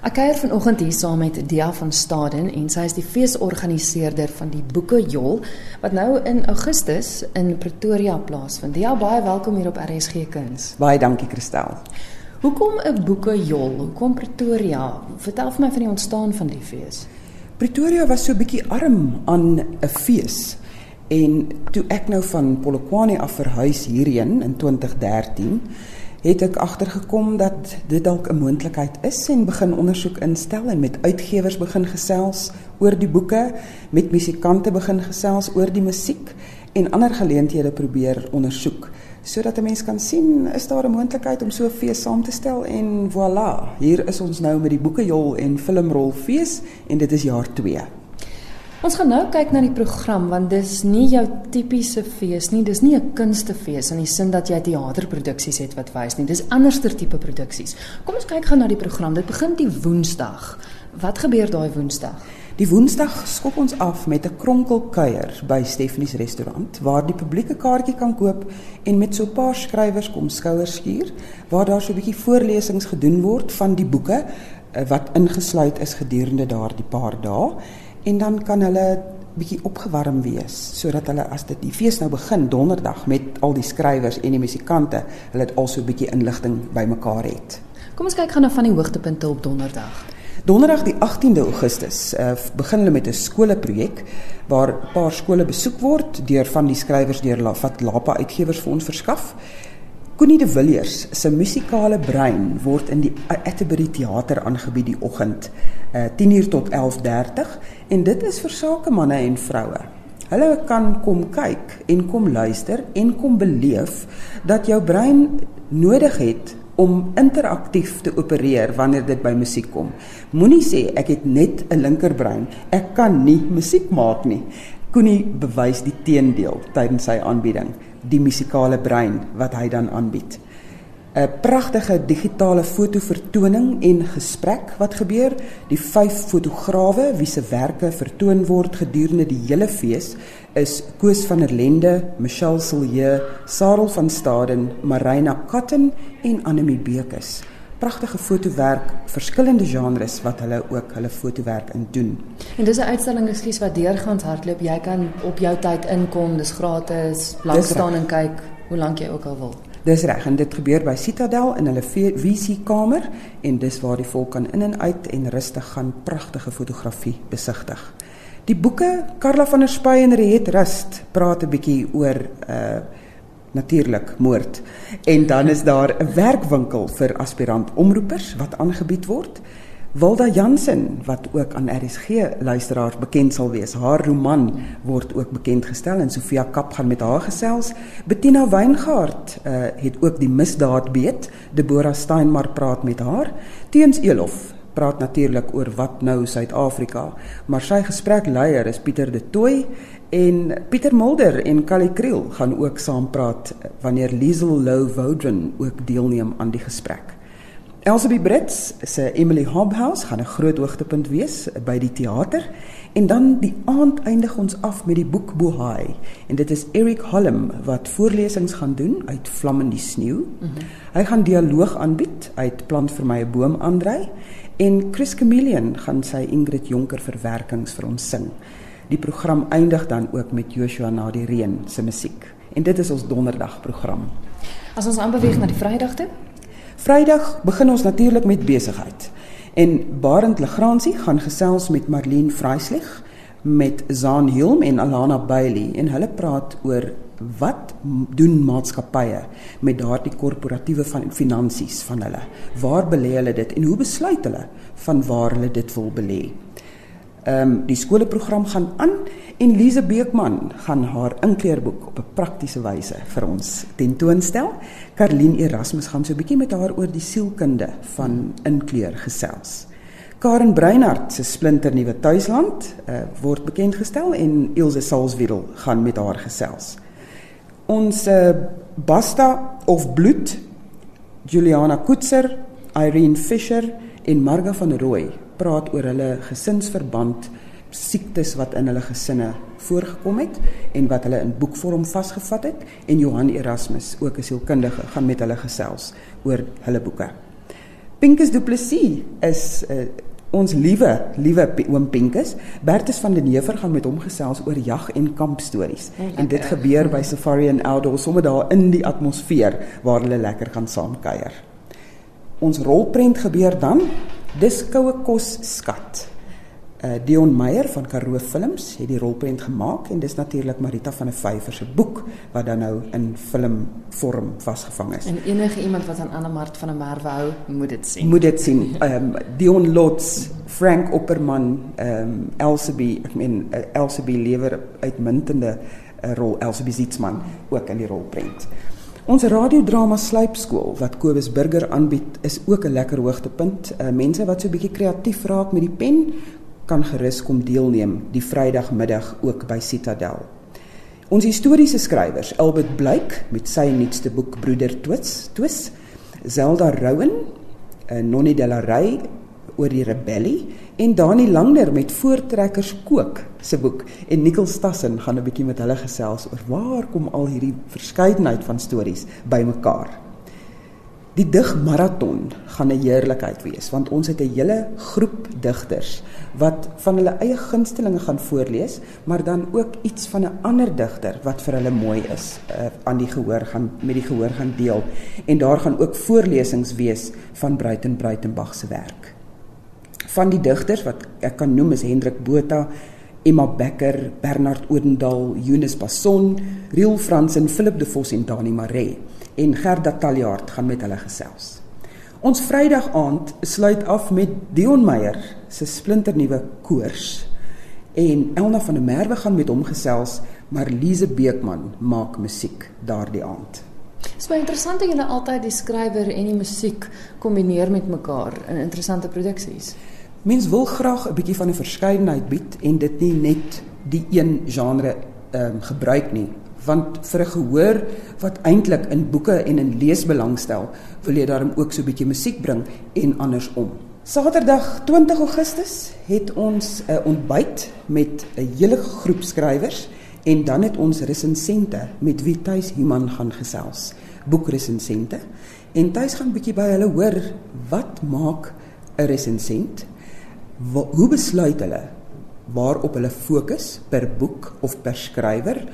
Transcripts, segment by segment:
Ek kuier vanoggend hier saam met Dia van Staden en sy is die feesorganiseerder van die Boeke Jol wat nou in Augustus in Pretoria plaasvind. Dia, baie welkom hier op RSG Kuns. Baie dankie Christel. Hoekom 'n Boeke Jol? Hoekom Pretoria? Vertel vir my van die ontstaan van die fees. Pretoria was so 'n bietjie arm aan 'n fees. En toe ek nou van Polokwane af verhuis hierheen in 2013 het ek agtergekom dat dit dalk 'n moontlikheid is en begin ondersoek instel en met uitgewers begin gesels oor die boeke, met musikante begin gesels oor die musiek en ander geleenthede probeer ondersoek sodat 'n mens kan sien is daar 'n moontlikheid om so 'n fees saam te stel en voilà, hier is ons nou met die boekejol en filmrol fees en dit is jaar 2. Ons gaan nou kyk na die program want dis nie jou tipiese fees nie. Dis nie 'n kunstefees in die sin dat jy teaterproduksies het wat wys nie. Dis anderster tipe produksies. Kom ons kyk gou na die program. Dit begin die Woensdag. Wat gebeur daai Woensdag? Die Woensdag skop ons af met 'n kronkelkuier by Stefanies restaurant waar die publiek 'n kaartjie kan koop en met so 'n paar skrywers kom skouers skuur waar daar so 'n bietjie voorlesings gedoen word van die boeke eh, wat ingesluit is gedurende daardie paar dae en dan kan hulle bietjie opgewarm wees sodat hulle as dit die fees nou begin donderdag met al die skrywers en die musikante hulle het also bietjie inligting bymekaar het. Kom ons kyk gou na van die hoogtepunte op donderdag. Donderdag die 18de Augustus uh, begin hulle met 'n skoolprojek waar 'n paar skole besoek word deur van die skrywers deur wat Lapa uitgewers vir ons verskaf. Connie de Villiers se musikale brein word in die Atterbury Theater aangebied die oggend uh, 10:00 tot 11:30 en dit is vir sakemanne en vroue. Hulle kan kom kyk en kom luister en kom beleef dat jou brein nodig het om interaktief te opereer wanneer dit by musiek kom. Moenie sê ek het net 'n linkerbrein, ek kan nie musiek maak nie. Koenie bewys die teendeel tydens sy aanbieding, die musikale brein wat hy dan aanbied. 'n pragtige digitale fotovertoning en gesprek wat gebeur. Die vyf fotograwe wie se werke vertoon word gedurende die hele fees is Koos van der Lende, Michelle Silje, Sarel van Staden, Marina Cotton en Anemie Bekes. Pragtige fotowerk, verskillende genres wat hulle ook hulle fotowerk in doen. En dis 'n uitstalling ekskuus wat deurgaans hardloop. Jy kan op jou tyd inkom, dis gratis, lank staan en kyk hoe lank jy ook al wil. Dis reg en dit gebeur by Citadel in hulle visie kamer en dis waar die volk kan in en uit en rustig gaan pragtige fotografie besigtig. Die boeke Karla van der Spy en Riet Rust praat 'n bietjie oor uh natuurlik moord en dan is daar 'n werkwinkel vir aspirant omroepers wat aangebied word. Wilda Jansen wat ook aan RSG luisteraars bekend sal wees. Haar roman word ook bekend gestel en Sofia Kap gaan met haar gesels. Bettina Weingart uh, het ook die misdaad beet. Deborah Steinmar praat met haar. Teens Elof praat natuurlik oor wat nou Suid-Afrika, maar sy gesprekleier is Pieter de Tooy en Pieter Mulder en Callie Kriel gaan ook saam praat wanneer Liesel Lou Woudren ook deelneem aan die gesprek. Elsabie Brits se Emily Hobhouse gaan 'n groot hoogtepunt wees by die teater en dan die aand eindig ons af met die boek Bohai en dit is Eric Holm wat voorlesings gaan doen uit Vlam in die sneeu. Mm -hmm. Hy gaan dialoog aanbied uit Plant vir my 'n boom aandry en Chris Chameleon gaan sy Ingrid Jonker verwerkings vir ons sing. Die program eindig dan ook met Joshua na die reën se musiek. En dit is ons donderdag program. As ons aanbeweeg na die Vrydag toe, Vrydag begin ons natuurlik met besigheid. En Barend Legrandsie gaan gesels met Marlene Vreislig, met Zaan Hilm en Alana Bailey en hulle praat oor wat doen maatskappye met daardie korporatiewe van finansies van hulle? Waar belê hulle dit en hoe besluit hulle van waar hulle dit wil belê? Ehm um, die skoolprogram gaan aan en Lize Beekman gaan haar inkleerboek op 'n praktiese wyse vir ons tentoonstel. Karlien Erasmus gaan so 'n bietjie met haar oor die sielkunde van inkleer gesels. Karen Breinhardt se splinter nuwe tuisland uh, word bekend gestel en Ilse Salzwedel gaan met haar gesels. Ons uh, Basta of bloed Juliana Koetser, Irene Fischer en Marga van Rooi praat oor hulle gesinsverband siektes wat in hulle gesinne voorgekom het en wat hulle in boekvorm vasgevat het en Johan Erasmus ook 'n sielkundige gaan met hulle gesels oor hulle boeke. Pinkus Du Plessis is uh, ons liewe liewe oom Pinkus. Bertus van den Heever gaan met hom gesels oor jag en kampstories. Oh, en dit gebeur by Safari en Outdoor sommer daar in die atmosfeer waar hulle lekker gaan saamkuier. Ons rolprent gebeur dan dis koue kos skat. Uh, Dion Meyer van Karoo Films het die rolprent gemaak en dis natuurlik Marita van der Vyver se boek wat dan nou in filmvorm vasgevang is. En enige iemand wat aan Anna Mart van der Merwe hou, moet dit sien. Moet dit sien. Ehm um, Dion Lots, Frank Opperman, ehm um, Elsabie, ek meen uh, Elsabie lewer uitmuntende uh, rol Elsabie Zietsman ook in die rolprent. Ons radiodrama Sluipskool wat Kobus Burger aanbied is ook 'n lekker hoogtepunt. Uh, mense wat so 'n bietjie kreatief raak met die pen kan gerus kom deelneem die Vrydagmiddag ook by Citadel. Ons historiese skrywers, Albert Blyk met sy nuutste boek Broeder Twits, Twis, Zelda Rouen, eh, Nonnie de la Rey oor die rebellie en Dani Langer met Voortrekkers kook se boek en Nicole Stassen gaan 'n bietjie met hulle gesels oor waar kom al hierdie verskeidenheid van stories bymekaar. Die digmaraton gaan 'n heerlikheid wees want ons het 'n hele groep digters wat van hulle eie gunstelinge gaan voorlees, maar dan ook iets van 'n ander digter wat vir hulle mooi is uh, aan die gehoor gaan met die gehoor gaan deel. En daar gaan ook voorlesings wees van Bruiten Bruitenberg se werk. Van die digters wat ek kan noem is Hendrik Botha, Emma Becker, Bernard Odendaal, Eunice Passon, Riel Fransen, Philip de Vos en Dani Maree en Gerda Taljaard gaan met hulle gesels. Ons Vrydag aand sluit af met Dion Meyer se splinternuwe koors en Elna van der Merwe gaan met hom gesels, maar Lize Beekman maak musiek daardie aand. Dit is baie interessant dat julle altyd die skrywer en die musiek kombineer met mekaar in interessante produksies. Mens wil graag 'n bietjie van 'n verskeidenheid bied en dit nie net die een genre ehm um, gebruik nie want vir 'n gehoor wat eintlik in boeke en in lees belangstel, wil jy daarom ook so 'n bietjie musiek bring en andersom. Saterdag 20 Augustus het ons 'n ontbyt met 'n hele groep skrywers en dan het ons resensente met wie Tuis Human gaan gesels. Boekresensente. En Tuis gaan 'n bietjie by hulle hoor wat maak 'n resensent? Hoe besluit hulle waarop hulle fokus per boek of per skrywer?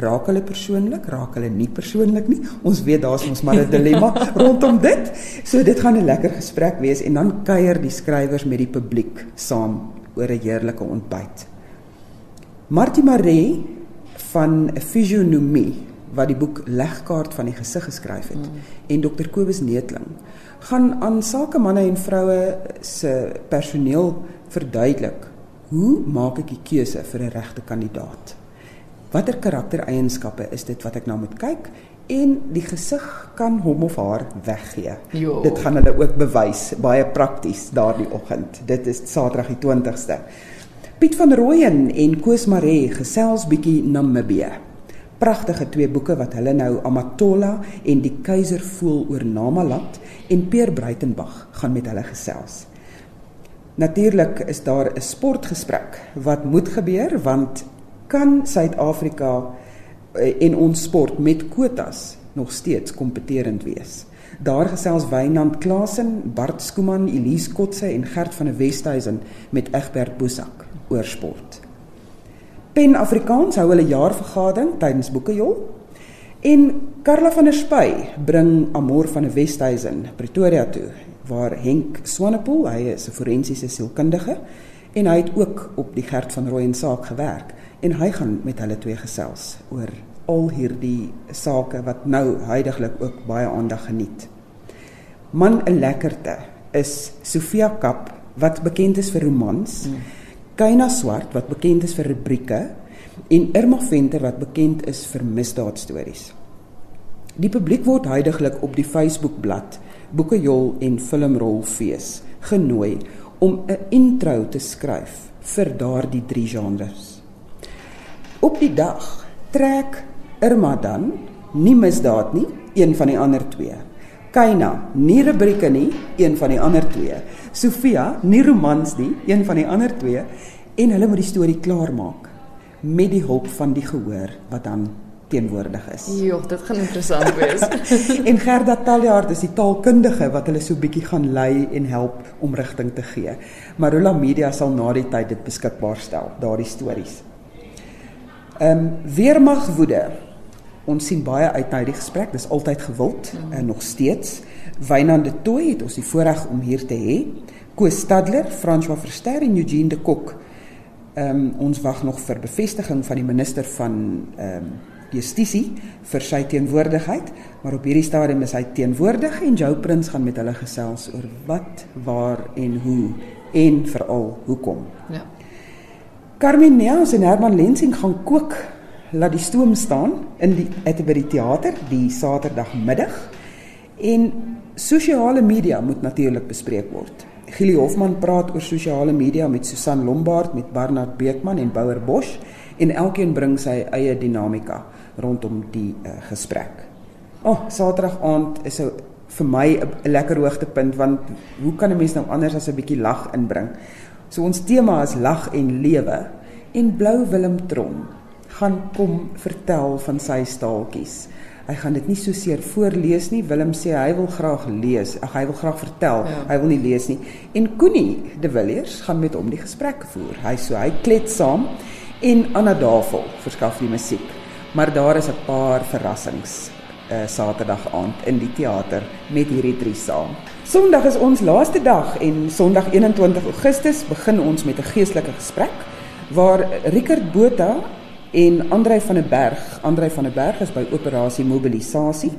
raak hulle persoonlik, raak hulle nie persoonlik nie. Ons weet daar's ons maar 'n dilemma rondom dit. So dit gaan 'n lekker gesprek wees en dan kuier die skrywers met die publiek saam oor 'n heerlike ontbyt. Martie Maree van Physiognomie wat die boek Legkaart van die gesig geskryf het mm. en Dr Kobus Neetling gaan aan sakemanne en vroue se personeel verduidelik hoe maak ek die keuse vir 'n regte kandidaat watter karaktereienskappe is dit wat ek nou moet kyk en die gesig kan hom of haar weggee. Jo. Dit gaan hulle ook bewys baie prakties daardie oggend. Dit is Saterdag die 20ste. Piet van Rooyen en Koos Maree gesels bietjie Namibië. Pragtige twee boeke wat hulle nou Amatola en die Keiser voel oor Namalat en Peer Breitenberg gaan met hulle gesels. Natuurlik is daar 'n sportgesprek wat moet gebeur want kan Suid-Afrika eh, en ons sport met kwotas nog steeds kompeterend wees. Daar gesels Wynand Klasen, Bart Skooman, Elise Kotse en Gert van der Westhuizen met Egbert Boesak oor sport. Pen Afrikaans hou hulle jaarvergadering tydens Boekejol en Karla van der Spy bring Amor van der Westhuizen Pretoria toe waar Henk Swanepoel, hy is 'n forensiese sielkundige en hy het ook op die Gert van Rooyen saak gewerk en hy gaan met hulle twee gesels oor al hierdie sake wat nou heidaglik ook baie aandag geniet. Man 'n lekkerte is Sofia Kap wat bekend is vir romans, hmm. Kaina Swart wat bekend is vir rubrieke en Irma Venter wat bekend is vir misdaadstories. Die publiek word heidaglik op die Facebookblad Boekejol en Filmrolfees genooi om 'n intro te skryf vir daardie drie genres. Op die dag trek Irma dan nie misdaad nie, een van die ander twee. Kaina, nie rubrieke nie, een van die ander twee. Sofia, nie romans nie, een van die ander twee en hulle moet die storie klaarmaak met die hulp van die gehoor wat dan teenwoordig is. Ja, dit gaan interessant wees. en Gerda Taljaard is die taalkundige wat hulle so bietjie gaan lei en help om rigting te gee. Marula Media sal na die tyd dit beskikbaar stel, daardie stories. Ehm um, weermag woede. Ons sien baie uit na hierdie gesprek. Dis altyd gewild mm. en nog steeds. Wynand de Tooy het ons die voorreg om hier te hê. Koos Stadler, François Verster en Eugene de Kok. Ehm um, ons wag nog vir bevestiging van die minister van ehm um, Justisie vir sy teenwoordigheid, maar op hierdie stadium is hy teenwoordig en Jou Prins gaan met hulle gesels oor wat, waar en hoe en veral hoekom. Ja. Carmen Neas en Herman Lensing gaan kook laat die stoom staan in die by die teater die Saterdagmiddag en sosiale media moet natuurlik bespreek word. Gili Hofman praat oor sosiale media met Susan Lombard, met Bernard Beekman en Bouwer Bosch en elkeen bring sy eie dinamika rondom die uh, gesprek. O, oh, Saterdag aand is 'n vir my 'n lekker hoogtepunt want hoe kan 'n mens nou anders as 'n bietjie lag inbring? So ons tema is lag en lewe en Blou Willem Tron gaan kom vertel van sy staaltjies. Hy gaan dit nie so seer voorlees nie. Willem sê hy wil graag lees. Ag hy wil graag vertel. Ja. Hy wil nie lees nie. En Koenie de Villiers gaan met hom die gesprek voer. Hy so hy klet saam en Anna Davel verskaf die musiek. Maar daar is 'n paar verrassings uh, Saterdag aand in die teater met hierdie drie saam. Sondag is ons laaste dag en Sondag 21 Augustus begin ons met 'n geestelike gesprek waar Rickert Botha en Andrei van der Berg, Andrei van der Berg is by operasie mobilisasie,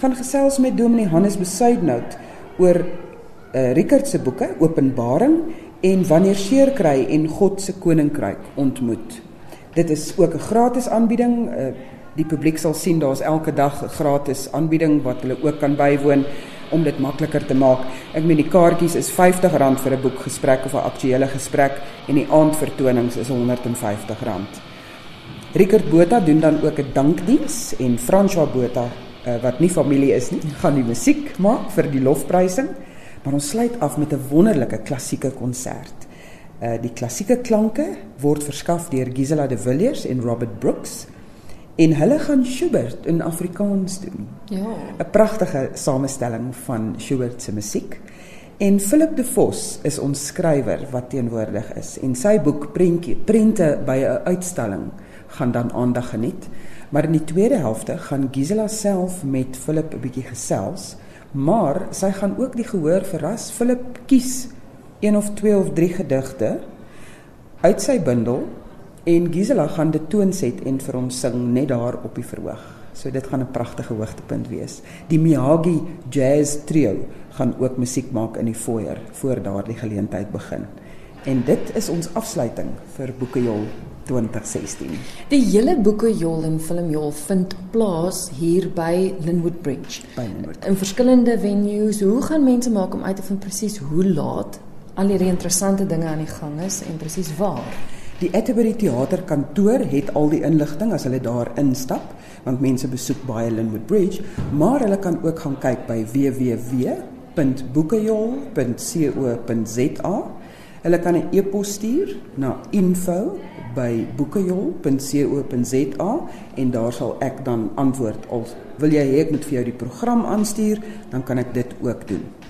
gaan gesels met Dominee Hannes Besuidnout oor uh, Rickert se boeke Openbaring en Wanneer seer kry en God se koninkryk ontmoet. Dit is ook 'n gratis aanbieding. Uh, die publiek sal sien daar's elke dag 'n gratis aanbieding wat hulle ook kan bywoon om dit makliker te maak. Ek meen die kaartjies is R50 vir 'n boekgesprek of 'n aktuelle gesprek en die aandvertonings is R150. Rickert Botha doen dan ook 'n dankdiens en François Botha uh, wat nie familie is nie, gaan die musiek maak vir die lofprysing. Maar ons sluit af met 'n wonderlike klassieke konsert. Uh die klassieke klanke word verskaf deur Gisela de Villiers en Robert Brooks en hulle gaan Schubert in Afrikaans doen. Ja. 'n Pragtige samestelling van Schubert se musiek. En Philip de Vos is ons skrywer wat teenwoordig is en sy boek Prentjie Prente by 'n uitstalling gaan dan aandag geniet. Maar in die tweede helfte gaan Gisela self met Philip 'n bietjie gesels, maar sy gaan ook die gehoor verras. Philip kies een of twee of drie gedigte uit sy bundel En Gisela gaan dit toonset en vir hom sing net daar op die verhoog. So dit gaan 'n pragtige hoogtepunt wees. Die Miyagi Jazz Trio gaan ook musiek maak in die foyer voor daardie geleentheid begin. En dit is ons afsluiting vir Boekejol 2016. Die hele Boekejol en Filmjol vind plaas hier by Linwood Bridge. By Linwood. In verskillende venues. Hoe gaan mense maak om uit te vind presies hoe laat al hierdie interessante dinge aan die gang is en presies waar? Die Atterbury Theater kantoor het al die inligting as hulle daar instap, want mense besoek baie Linwood Bridge, maar hulle kan ook gaan kyk by www.boekejol.co.za. Hulle kan 'n e-pos stuur na info@boekejol.co.za en daar sal ek dan antwoord of wil jy hê ek moet vir jou die program aanstuur, dan kan ek dit ook doen.